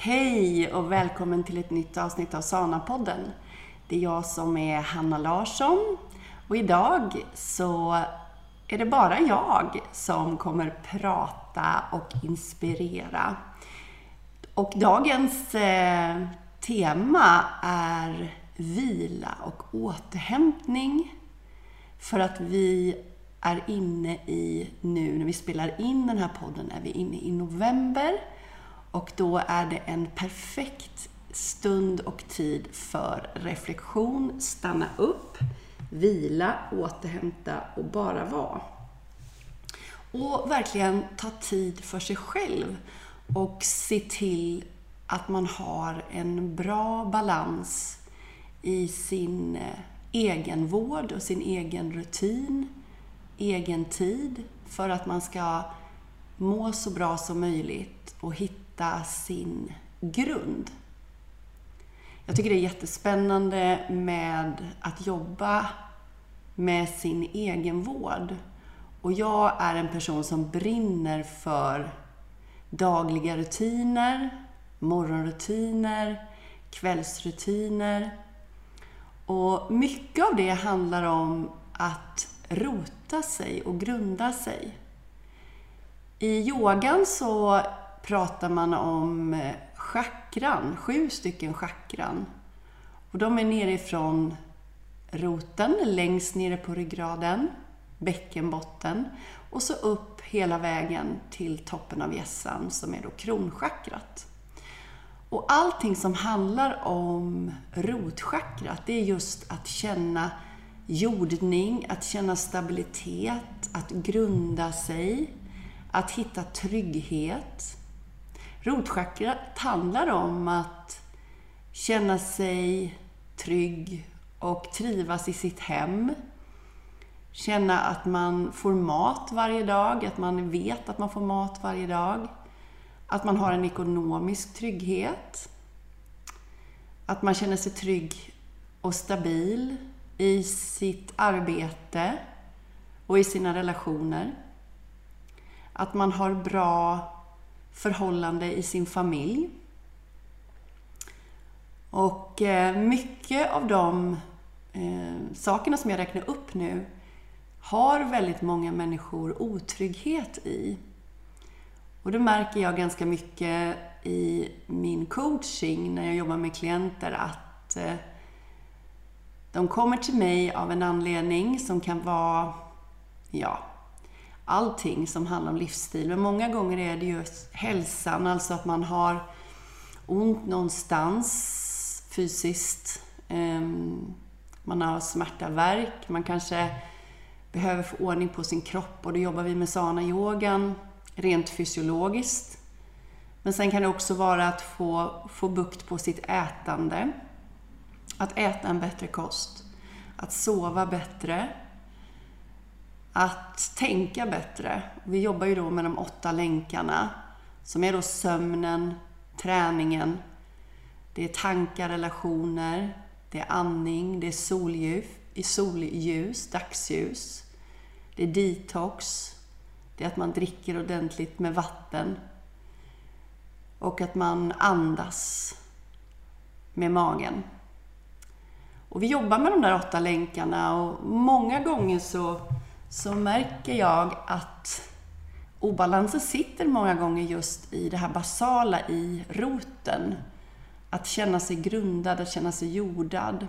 Hej och välkommen till ett nytt avsnitt av Sana-podden. Det är jag som är Hanna Larsson och idag så är det bara jag som kommer prata och inspirera. Och dagens eh, tema är vila och återhämtning. För att vi är inne i, nu när vi spelar in den här podden, är vi inne i november. Och då är det en perfekt stund och tid för reflektion, stanna upp, vila, återhämta och bara vara. Och verkligen ta tid för sig själv och se till att man har en bra balans i sin eh, egenvård och sin egen rutin, egen tid för att man ska må så bra som möjligt och hitta sin grund. Jag tycker det är jättespännande med att jobba med sin egenvård. Och jag är en person som brinner för dagliga rutiner, morgonrutiner, kvällsrutiner. Och mycket av det handlar om att rota sig och grunda sig. I yogan så pratar man om eh, chakran, sju stycken chakran. Och de är nerifrån roten, längst nere på ryggraden, bäckenbotten och så upp hela vägen till toppen av hjässan som är då kronchakrat. Och allting som handlar om rotchakrat, det är just att känna jordning, att känna stabilitet, att grunda sig, att hitta trygghet. Rotchakrat handlar om att känna sig trygg och trivas i sitt hem. Känna att man får mat varje dag, att man vet att man får mat varje dag. Att man har en ekonomisk trygghet. Att man känner sig trygg och stabil i sitt arbete och i sina relationer. Att man har bra förhållande i sin familj. Och eh, mycket av de eh, sakerna som jag räknar upp nu har väldigt många människor otrygghet i. Och det märker jag ganska mycket i min coaching när jag jobbar med klienter att eh, de kommer till mig av en anledning som kan vara, ja, allting som handlar om livsstil. Men många gånger är det ju hälsan, alltså att man har ont någonstans fysiskt. Ehm, man har smärta, värk, man kanske behöver få ordning på sin kropp och då jobbar vi med sana-yogan rent fysiologiskt. Men sen kan det också vara att få, få bukt på sitt ätande. Att äta en bättre kost. Att sova bättre. Att tänka bättre. Vi jobbar ju då med de åtta länkarna. Som är då sömnen, träningen, det är tankar, relationer, det är andning, det är solljus, solljus dagsljus. Det är detox, det är att man dricker ordentligt med vatten. Och att man andas med magen. Och vi jobbar med de där åtta länkarna och många gånger så, så märker jag att obalansen sitter många gånger just i det här basala, i roten. Att känna sig grundad, att känna sig jordad.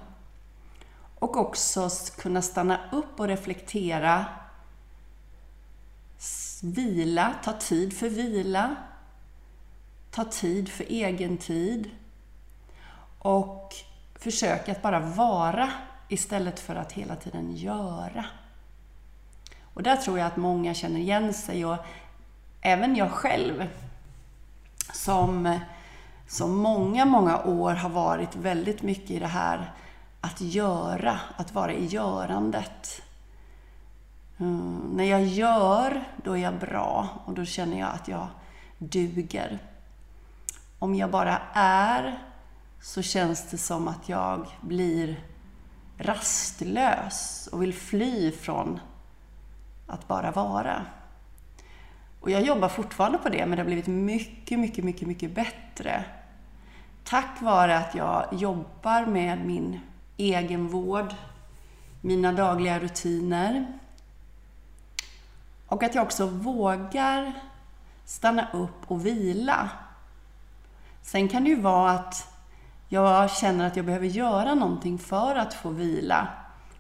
Och också kunna stanna upp och reflektera Vila, ta tid för vila. Ta tid för egen tid. Och försöka att bara vara istället för att hela tiden göra. Och där tror jag att många känner igen sig och även jag själv som, som många, många år har varit väldigt mycket i det här att göra, att vara i görandet. Mm, när jag gör, då är jag bra och då känner jag att jag duger. Om jag bara är, så känns det som att jag blir rastlös och vill fly från att bara vara. Och jag jobbar fortfarande på det, men det har blivit mycket, mycket, mycket, mycket bättre tack vare att jag jobbar med min egenvård, mina dagliga rutiner och att jag också vågar stanna upp och vila. Sen kan det ju vara att jag känner att jag behöver göra någonting för att få vila.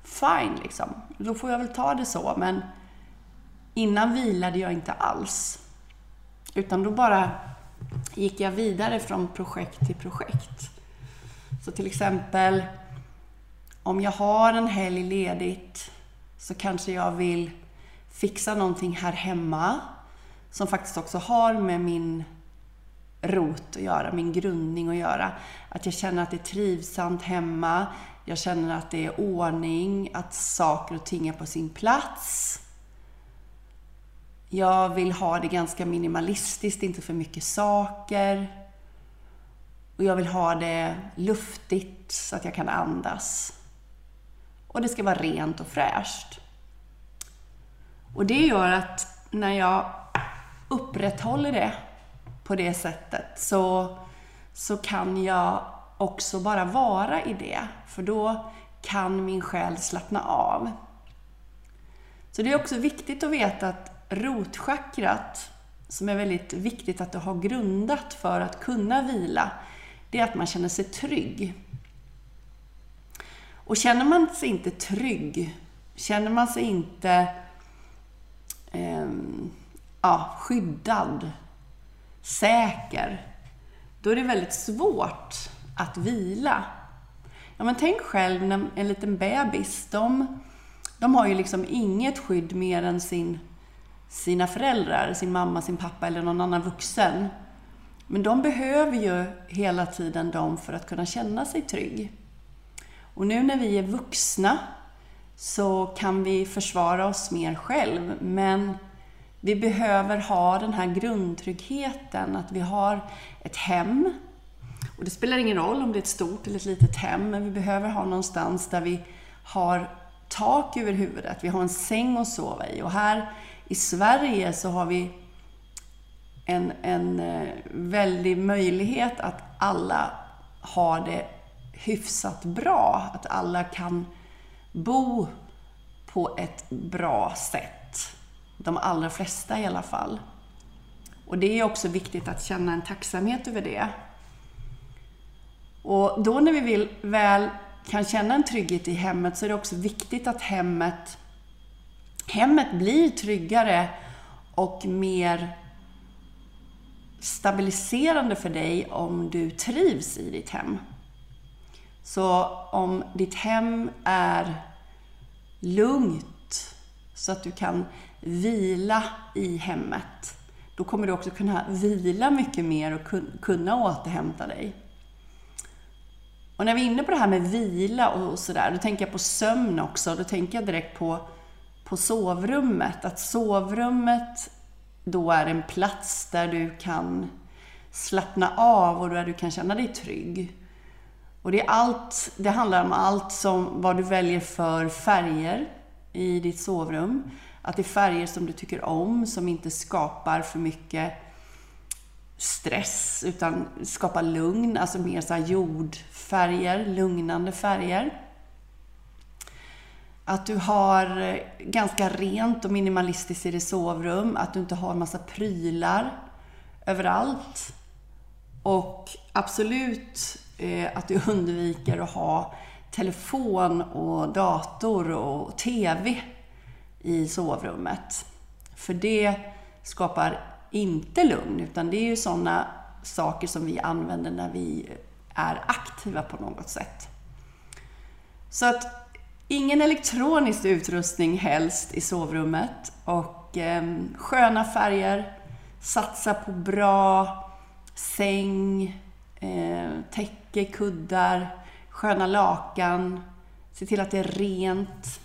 Fine, liksom. Då får jag väl ta det så, men innan vilade jag inte alls. Utan då bara gick jag vidare från projekt till projekt. Så till exempel, om jag har en helg ledigt så kanske jag vill fixa någonting här hemma som faktiskt också har med min rot att göra, min grundning att göra. Att jag känner att det är trivsamt hemma, jag känner att det är ordning, att saker och ting är på sin plats. Jag vill ha det ganska minimalistiskt, inte för mycket saker. Och jag vill ha det luftigt så att jag kan andas. Och det ska vara rent och fräscht. Och det gör att när jag upprätthåller det på det sättet så, så kan jag också bara vara i det. För då kan min själ slappna av. Så det är också viktigt att veta att rotchakrat, som är väldigt viktigt att du har grundat för att kunna vila, det är att man känner sig trygg. Och känner man sig inte trygg, känner man sig inte eh, ja, skyddad, säker, då är det väldigt svårt att vila. Ja, men tänk själv när en liten bebis, de, de har ju liksom inget skydd mer än sin, sina föräldrar, sin mamma, sin pappa eller någon annan vuxen. Men de behöver ju hela tiden dem för att kunna känna sig trygg. Och nu när vi är vuxna så kan vi försvara oss mer själv, men vi behöver ha den här grundtryggheten, att vi har ett hem. Och det spelar ingen roll om det är ett stort eller ett litet hem, men vi behöver ha någonstans där vi har tak över huvudet, vi har en säng att sova i. Och här i Sverige så har vi en, en eh, väldig möjlighet att alla har det hyfsat bra, att alla kan bo på ett bra sätt. De allra flesta i alla fall. Och det är också viktigt att känna en tacksamhet över det. Och då när vi vill, väl kan känna en trygghet i hemmet så är det också viktigt att hemmet, hemmet blir tryggare och mer stabiliserande för dig om du trivs i ditt hem. Så om ditt hem är lugnt så att du kan vila i hemmet, då kommer du också kunna vila mycket mer och kunna återhämta dig. Och när vi är inne på det här med vila och sådär, då tänker jag på sömn också. Då tänker jag direkt på, på sovrummet. Att sovrummet då är en plats där du kan slappna av och där du kan känna dig trygg. Och det, är allt, det handlar om allt som vad du väljer för färger i ditt sovrum. Att det är färger som du tycker om, som inte skapar för mycket stress, utan skapar lugn. Alltså mer så jordfärger, lugnande färger. Att du har eh, ganska rent och minimalistiskt i ditt sovrum. Att du inte har massa prylar överallt. Och absolut eh, att du undviker att ha telefon och dator och TV i sovrummet. För det skapar inte lugn, utan det är ju sådana saker som vi använder när vi är aktiva på något sätt. Så att ingen elektronisk utrustning helst i sovrummet. Och eh, sköna färger, satsa på bra säng, eh, täcke, kuddar, sköna lakan, se till att det är rent,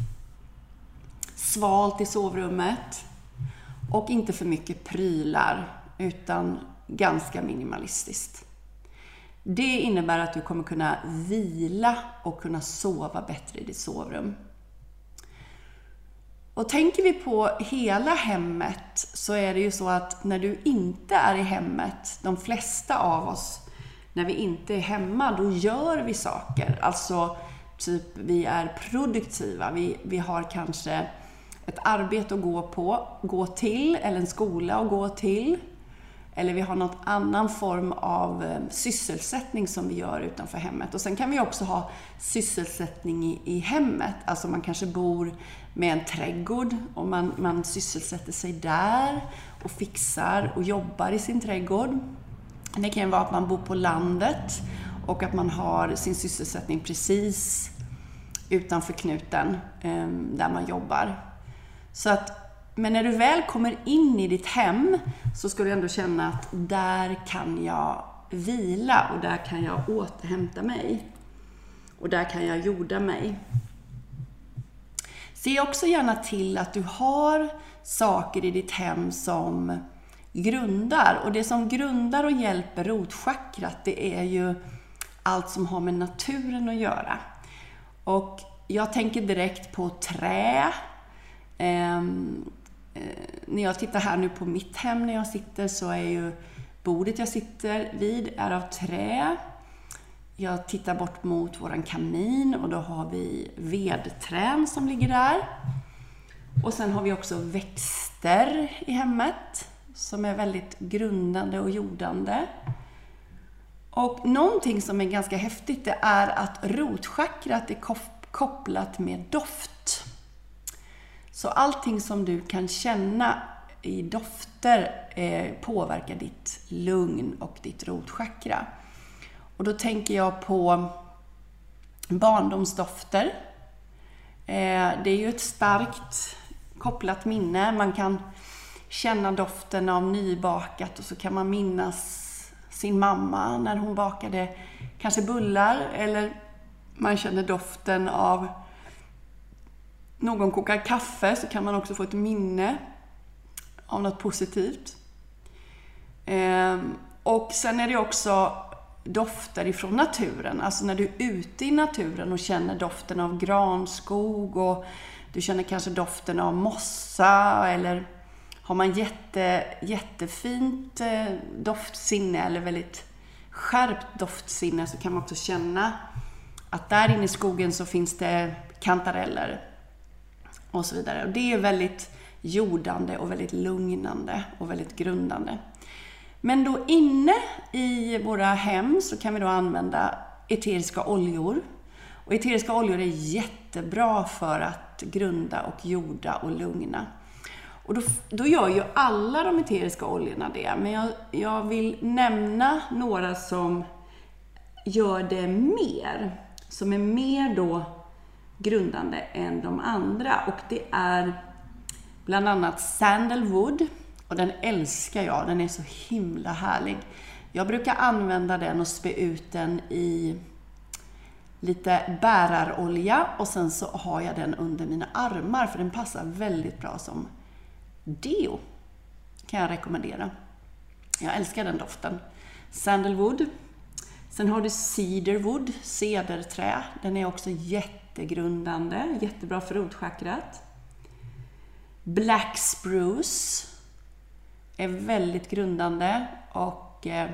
svalt i sovrummet. Och inte för mycket prylar utan ganska minimalistiskt. Det innebär att du kommer kunna vila och kunna sova bättre i ditt sovrum. Och tänker vi på hela hemmet så är det ju så att när du inte är i hemmet, de flesta av oss, när vi inte är hemma, då gör vi saker. Alltså, typ vi är produktiva. Vi, vi har kanske ett arbete att gå på, gå till, eller en skola att gå till. Eller vi har någon annan form av eh, sysselsättning som vi gör utanför hemmet. Och sen kan vi också ha sysselsättning i, i hemmet. Alltså man kanske bor med en trädgård och man, man sysselsätter sig där och fixar och jobbar i sin trädgård. Det kan ju vara att man bor på landet och att man har sin sysselsättning precis utanför knuten eh, där man jobbar. Så att men när du väl kommer in i ditt hem så ska du ändå känna att där kan jag vila och där kan jag återhämta mig. Och där kan jag jorda mig. Se också gärna till att du har saker i ditt hem som grundar. Och det som grundar och hjälper rotchakrat, det är ju allt som har med naturen att göra. Och jag tänker direkt på trä, ehm, Eh, när jag tittar här nu på mitt hem när jag sitter så är ju bordet jag sitter vid är av trä. Jag tittar bort mot våran kamin och då har vi vedträn som ligger där. Och sen har vi också växter i hemmet som är väldigt grundande och jordande. Och någonting som är ganska häftigt det är att rotchakrat är kopplat med doft. Så allting som du kan känna i dofter eh, påverkar ditt lugn och ditt rotchakra. Och då tänker jag på barndomsdofter. Eh, det är ju ett starkt kopplat minne. Man kan känna doften av nybakat och så kan man minnas sin mamma när hon bakade kanske bullar eller man känner doften av någon kokar kaffe så kan man också få ett minne av något positivt. Ehm, och sen är det också dofter ifrån naturen. Alltså när du är ute i naturen och känner doften av granskog och du känner kanske doften av mossa eller har man jätte, jättefint eh, doftsinne eller väldigt skärpt doftsinne så kan man också känna att där inne i skogen så finns det kantareller och så vidare. Och det är väldigt jordande och väldigt lugnande och väldigt grundande. Men då inne i våra hem så kan vi då använda eteriska oljor. Och eteriska oljor är jättebra för att grunda och jorda och lugna. Och då, då gör ju alla de eteriska oljorna det, men jag, jag vill nämna några som gör det mer. Som är mer då grundande än de andra. Och det är bland annat Sandalwood. Och den älskar jag, den är så himla härlig. Jag brukar använda den och spä ut den i lite bärarolja och sen så har jag den under mina armar för den passar väldigt bra som deo. Kan jag rekommendera. Jag älskar den doften. Sandalwood. Sen har du cedarwood, cederträ. Den är också jätte jättegrundande, jättebra för rotchakrat. Black spruce är väldigt grundande och eh,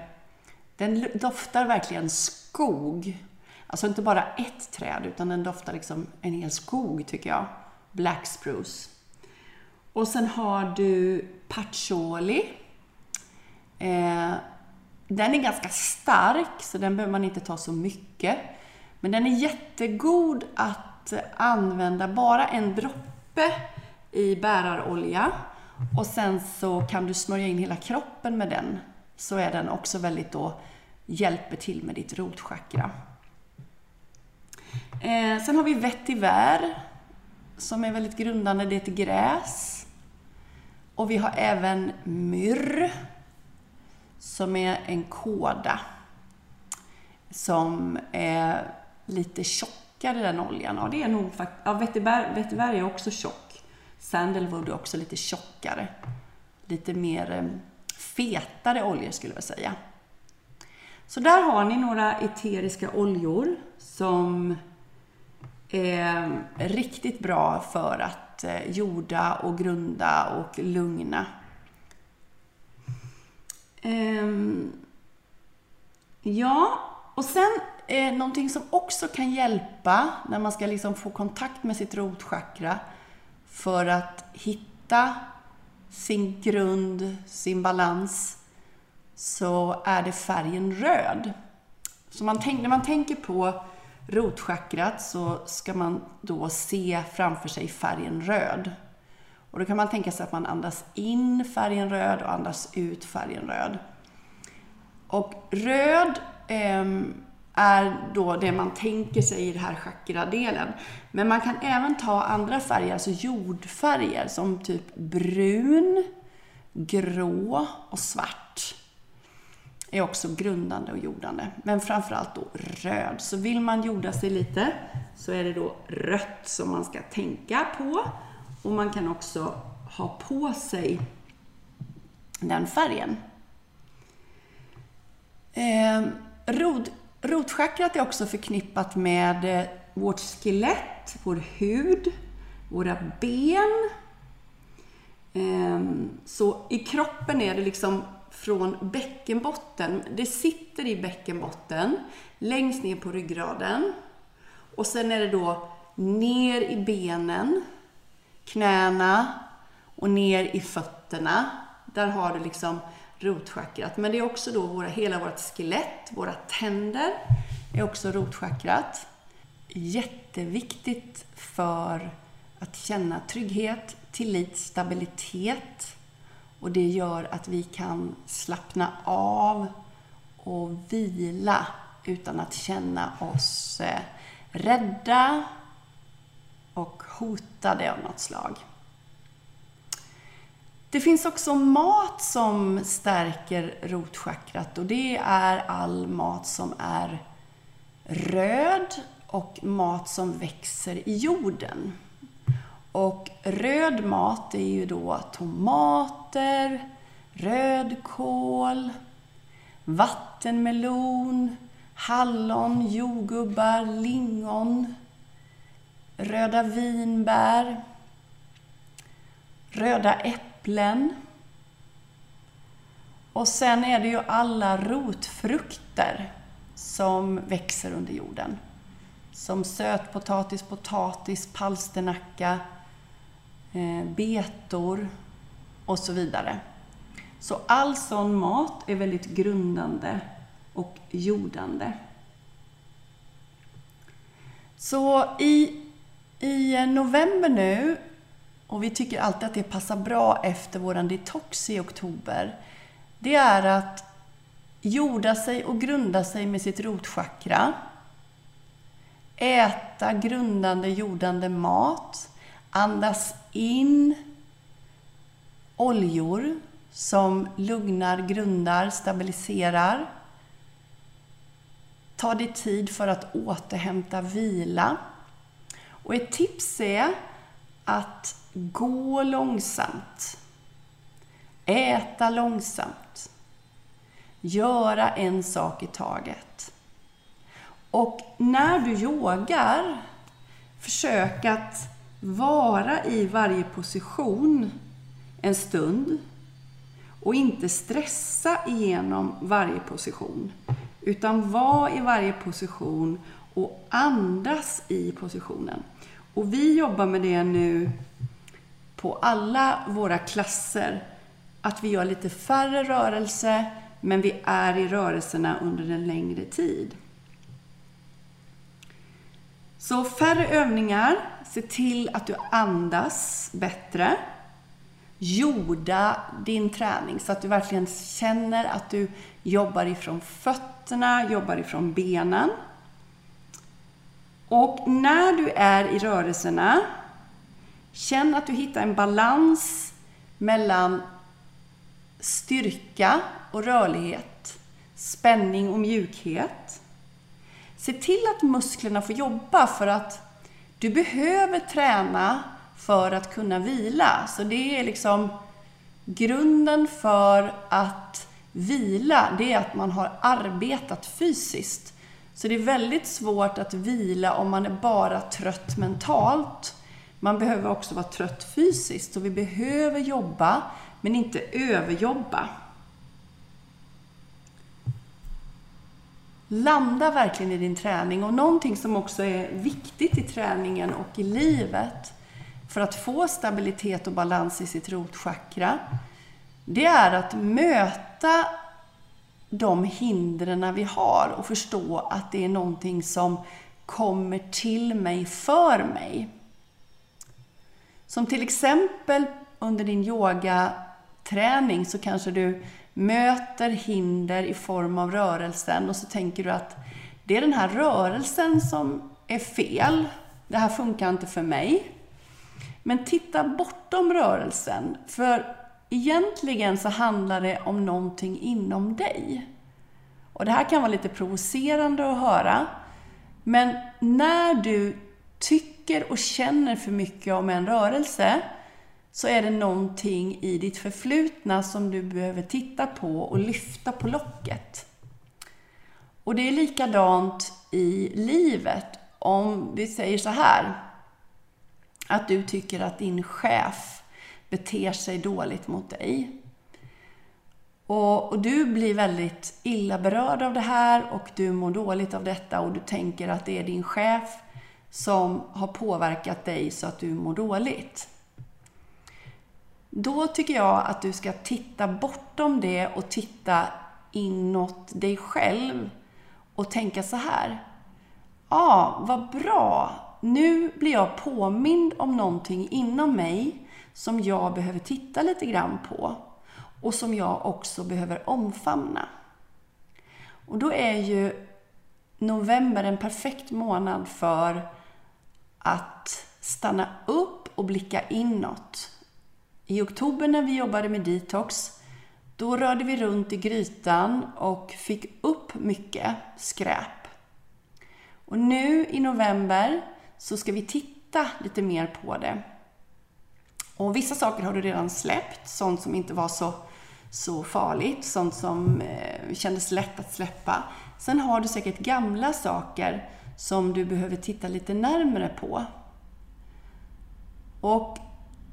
den doftar verkligen skog. Alltså inte bara ett träd, utan den doftar liksom en hel skog tycker jag. Black spruce. Och sen har du patchouli. Eh, den är ganska stark, så den behöver man inte ta så mycket. Men den är jättegod att använda bara en droppe i bärarolja och sen så kan du smörja in hela kroppen med den. Så är den också väldigt då, hjälper till med ditt rotchakra. Eh, sen har vi vetiver som är väldigt grundande, det är ett gräs. Och vi har även myrr som är en kåda som är lite tjockare den oljan. Ja, det är nog faktiskt... Ja, vetiver är också tjock. Sandalwood är också lite tjockare. Lite mer eh, fetare oljor skulle jag säga. Så där har ni några eteriska oljor som är riktigt bra för att eh, jorda och grunda och lugna. Ehm, ja, och sen eh, någonting som också kan hjälpa när man ska liksom få kontakt med sitt rotchakra för att hitta sin grund, sin balans, så är det färgen röd. Så man tänk, när man tänker på rotchakrat så ska man då se framför sig färgen röd. Och då kan man tänka sig att man andas in färgen röd och andas ut färgen röd. Och röd eh, är då det man tänker sig i den här chakra-delen. Men man kan även ta andra färger, alltså jordfärger, som typ brun, grå och svart. Är också grundande och jordande. Men framförallt då röd. Så vill man jorda sig lite så är det då rött som man ska tänka på. Och man kan också ha på sig den färgen. Eh, rod, rotchakrat är också förknippat med eh, vårt skelett, vår hud, våra ben. Ehm, så i kroppen är det liksom från bäckenbotten. Det sitter i bäckenbotten, längst ner på ryggraden. Och sen är det då ner i benen, knäna och ner i fötterna. Där har du liksom rotchakrat. Men det är också då våra, hela vårt skelett, våra tänder är också rotchakrat. Jätteviktigt för att känna trygghet, tillit, stabilitet. Och det gör att vi kan slappna av och vila utan att känna oss eh, rädda och hotade av något slag. Det finns också mat som stärker rotchakrat och det är all mat som är röd och mat som växer i jorden. Och röd mat är ju då tomater, rödkål, vattenmelon, hallon, jordgubbar, lingon, röda vinbär, röda äpplen. Äpplen. Och sen är det ju alla rotfrukter som växer under jorden. Som sötpotatis, potatis, palsternacka, eh, betor och så vidare. Så all sån mat är väldigt grundande och jordande. Så i, i november nu, och vi tycker alltid att det passar bra efter våran detox i oktober, det är att jorda sig och grunda sig med sitt rotchakra. Äta grundande, jordande mat. Andas in oljor som lugnar, grundar, stabiliserar. Ta dig tid för att återhämta vila. Och ett tips är att gå långsamt. Äta långsamt. Göra en sak i taget. Och när du yogar, försök att vara i varje position en stund och inte stressa igenom varje position. Utan var i varje position och andas i positionen. Och vi jobbar med det nu på alla våra klasser. Att vi gör lite färre rörelse, men vi är i rörelserna under en längre tid. Så färre övningar, se till att du andas bättre. Jorda din träning så att du verkligen känner att du jobbar ifrån fötterna, jobbar ifrån benen. Och när du är i rörelserna, känn att du hittar en balans mellan styrka och rörlighet, spänning och mjukhet. Se till att musklerna får jobba för att du behöver träna för att kunna vila. Så det är liksom grunden för att vila, det är att man har arbetat fysiskt. Så det är väldigt svårt att vila om man är bara trött mentalt. Man behöver också vara trött fysiskt, så vi behöver jobba, men inte överjobba. Landa verkligen i din träning. Och någonting som också är viktigt i träningen och i livet för att få stabilitet och balans i sitt rotchakra, det är att möta de hindren vi har och förstå att det är någonting som kommer till mig för mig. Som till exempel under din yogaträning så kanske du möter hinder i form av rörelsen och så tänker du att det är den här rörelsen som är fel. Det här funkar inte för mig. Men titta bortom rörelsen, för egentligen så handlar det om någonting inom dig. Och det här kan vara lite provocerande att höra, men när du tycker och känner för mycket om en rörelse så är det någonting i ditt förflutna som du behöver titta på och lyfta på locket. Och det är likadant i livet. Om vi säger så här, att du tycker att din chef beter sig dåligt mot dig. Och, och, du blir väldigt illa berörd av det här och du mår dåligt av detta och du tänker att det är din chef som har påverkat dig så att du mår dåligt. Då tycker jag att du ska titta bortom det och titta inåt dig själv och tänka så här. Ja, ah, vad bra! Nu blir jag påmind om någonting inom mig som jag behöver titta lite grann på och som jag också behöver omfamna. Och då är ju november en perfekt månad för att stanna upp och blicka inåt. I oktober när vi jobbade med detox, då rörde vi runt i grytan och fick upp mycket skräp. Och nu i november så ska vi titta lite mer på det. Och vissa saker har du redan släppt, sånt som inte var så, så farligt, sånt som eh, kändes lätt att släppa. Sen har du säkert gamla saker som du behöver titta lite närmare på. Och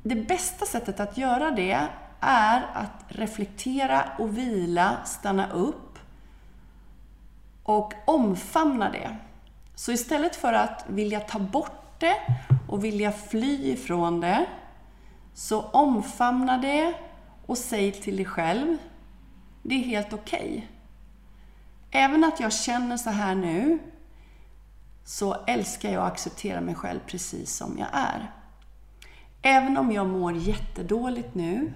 det bästa sättet att göra det är att reflektera och vila, stanna upp och omfamna det. Så istället för att vilja ta bort det och vilja fly ifrån det, så omfamna det och säg till dig själv, det är helt okej. Okay. Även att jag känner så här nu, så älskar jag att acceptera mig själv precis som jag är. Även om jag mår jättedåligt nu,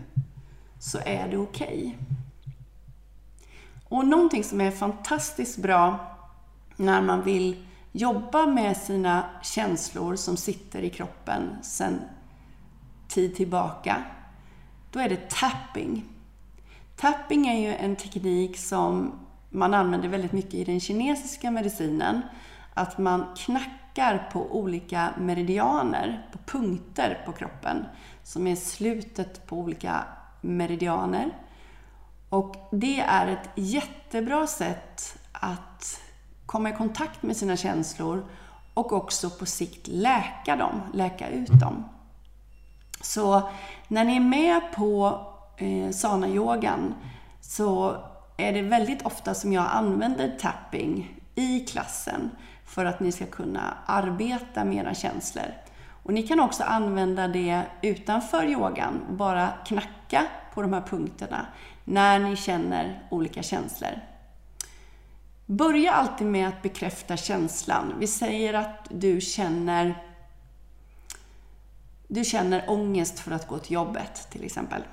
så är det okej. Okay. Och någonting som är fantastiskt bra när man vill jobba med sina känslor som sitter i kroppen sen tid tillbaka, då är det tapping. Tapping är ju en teknik som man använder väldigt mycket i den kinesiska medicinen. Att man knackar på olika meridianer, på punkter på kroppen, som är slutet på olika meridianer. Och det är ett jättebra sätt att komma i kontakt med sina känslor och också på sikt läka dem, läka ut dem. Så när ni är med på eh, sana-yogan så är det väldigt ofta som jag använder tapping i klassen för att ni ska kunna arbeta med era känslor. Och ni kan också använda det utanför yogan, bara knacka på de här punkterna när ni känner olika känslor. Börja alltid med att bekräfta känslan. Vi säger att du känner du känner ångest för att gå till jobbet till exempel.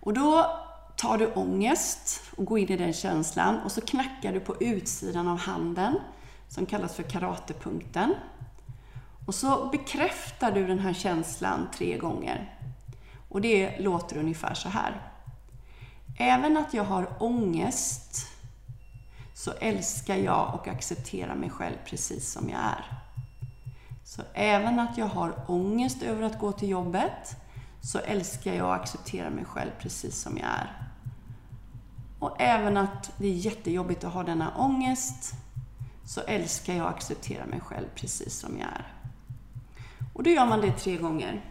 Och då tar du ångest och går in i den känslan och så knackar du på utsidan av handen som kallas för karatepunkten. Och så bekräftar du den här känslan tre gånger. Och det låter ungefär så här. Även att jag har ångest så älskar jag och accepterar mig själv precis som jag är. Så även att jag har ångest över att gå till jobbet så älskar jag och accepterar mig själv precis som jag är. Och även att det är jättejobbigt att ha denna ångest så älskar jag och accepterar mig själv precis som jag är. Och då gör man det tre gånger.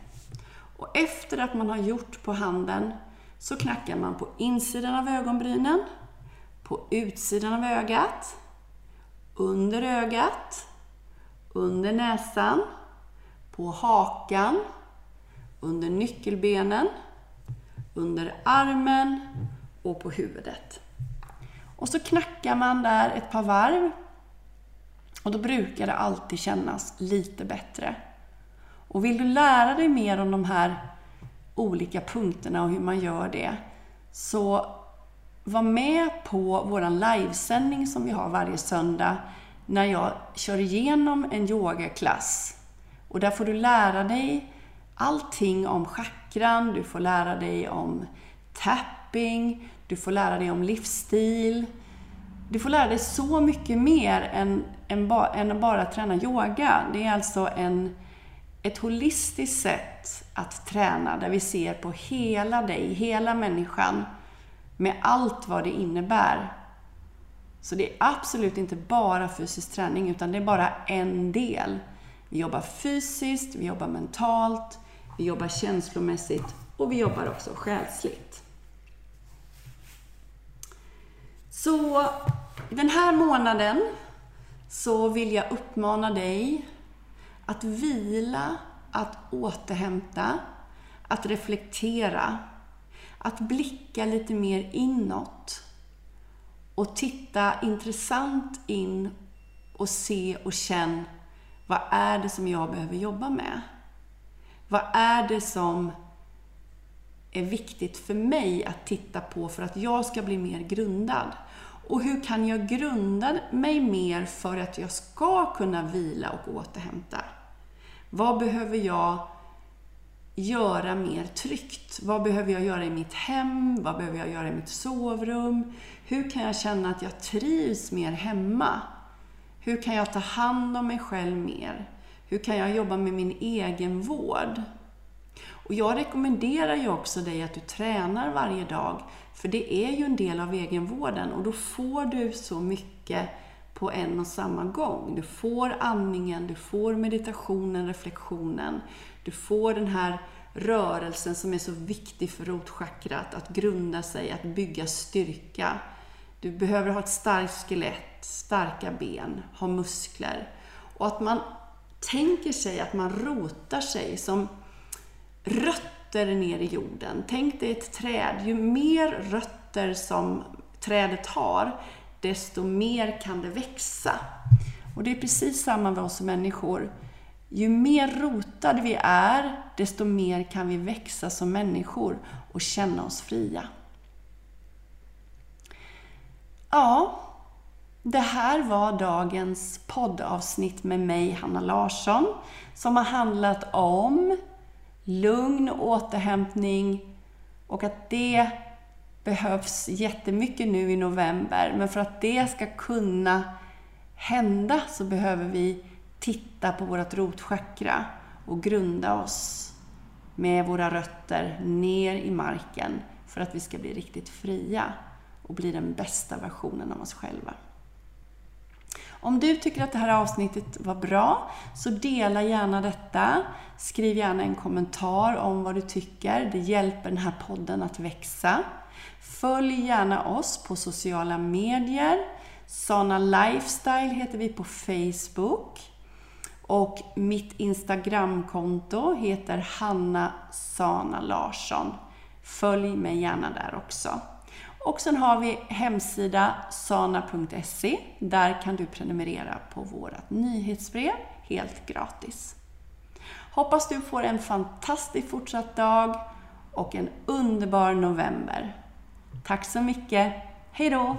Och efter att man har gjort på handen så knackar man på insidan av ögonbrynen, på utsidan av ögat, under ögat, under näsan, på hakan, under nyckelbenen, under armen och på huvudet. Och så knackar man där ett par varv och då brukar det alltid kännas lite bättre. Och vill du lära dig mer om de här olika punkterna och hur man gör det, så var med på vår livesändning som vi har varje söndag när jag kör igenom en yogaklass. Och där får du lära dig allting om chakran, du får lära dig om tapping, du får lära dig om livsstil. Du får lära dig så mycket mer än, än, ba, än att bara träna yoga. Det är alltså en, ett holistiskt sätt att träna där vi ser på hela dig, hela människan med allt vad det innebär. Så det är absolut inte bara fysisk träning, utan det är bara en del. Vi jobbar fysiskt, vi jobbar mentalt, vi jobbar känslomässigt och vi jobbar också själsligt. Så den här månaden så vill jag uppmana dig att vila, att återhämta, att reflektera, att blicka lite mer inåt och titta intressant in och se och känn vad är det som jag behöver jobba med? Vad är det som är viktigt för mig att titta på för att jag ska bli mer grundad? Och hur kan jag grunda mig mer för att jag ska kunna vila och återhämta? Vad behöver jag göra mer tryggt? Vad behöver jag göra i mitt hem? Vad behöver jag göra i mitt sovrum? Hur kan jag känna att jag trivs mer hemma? Hur kan jag ta hand om mig själv mer? Hur kan jag jobba med min egen vård? Och jag rekommenderar ju också dig att du tränar varje dag, för det är ju en del av egenvården och då får du så mycket på en och samma gång. Du får andningen, du får meditationen, reflektionen, du får den här rörelsen som är så viktig för rotchakrat, att grunda sig, att bygga styrka. Du behöver ha ett starkt skelett, starka ben, ha muskler. Och att man tänker sig att man rotar sig som rötter ner i jorden. Tänk dig ett träd. Ju mer rötter som trädet har, desto mer kan det växa. Och det är precis samma med oss människor. Ju mer rotade vi är, desto mer kan vi växa som människor och känna oss fria. Ja, det här var dagens poddavsnitt med mig, Hanna Larsson, som har handlat om lugn, och återhämtning och att det behövs jättemycket nu i november. Men för att det ska kunna hända så behöver vi titta på vårt rotchakra och grunda oss med våra rötter ner i marken för att vi ska bli riktigt fria och bli den bästa versionen av oss själva. Om du tycker att det här avsnittet var bra, så dela gärna detta. Skriv gärna en kommentar om vad du tycker. Det hjälper den här podden att växa. Följ gärna oss på sociala medier. Sana Lifestyle heter vi på Facebook. Och mitt Instagramkonto heter Hanna Sana Larsson. Följ mig gärna där också. Och sen har vi hemsida sana.se. Där kan du prenumerera på vårt nyhetsbrev helt gratis. Hoppas du får en fantastisk fortsatt dag och en underbar november. Tack så mycket. Hej då!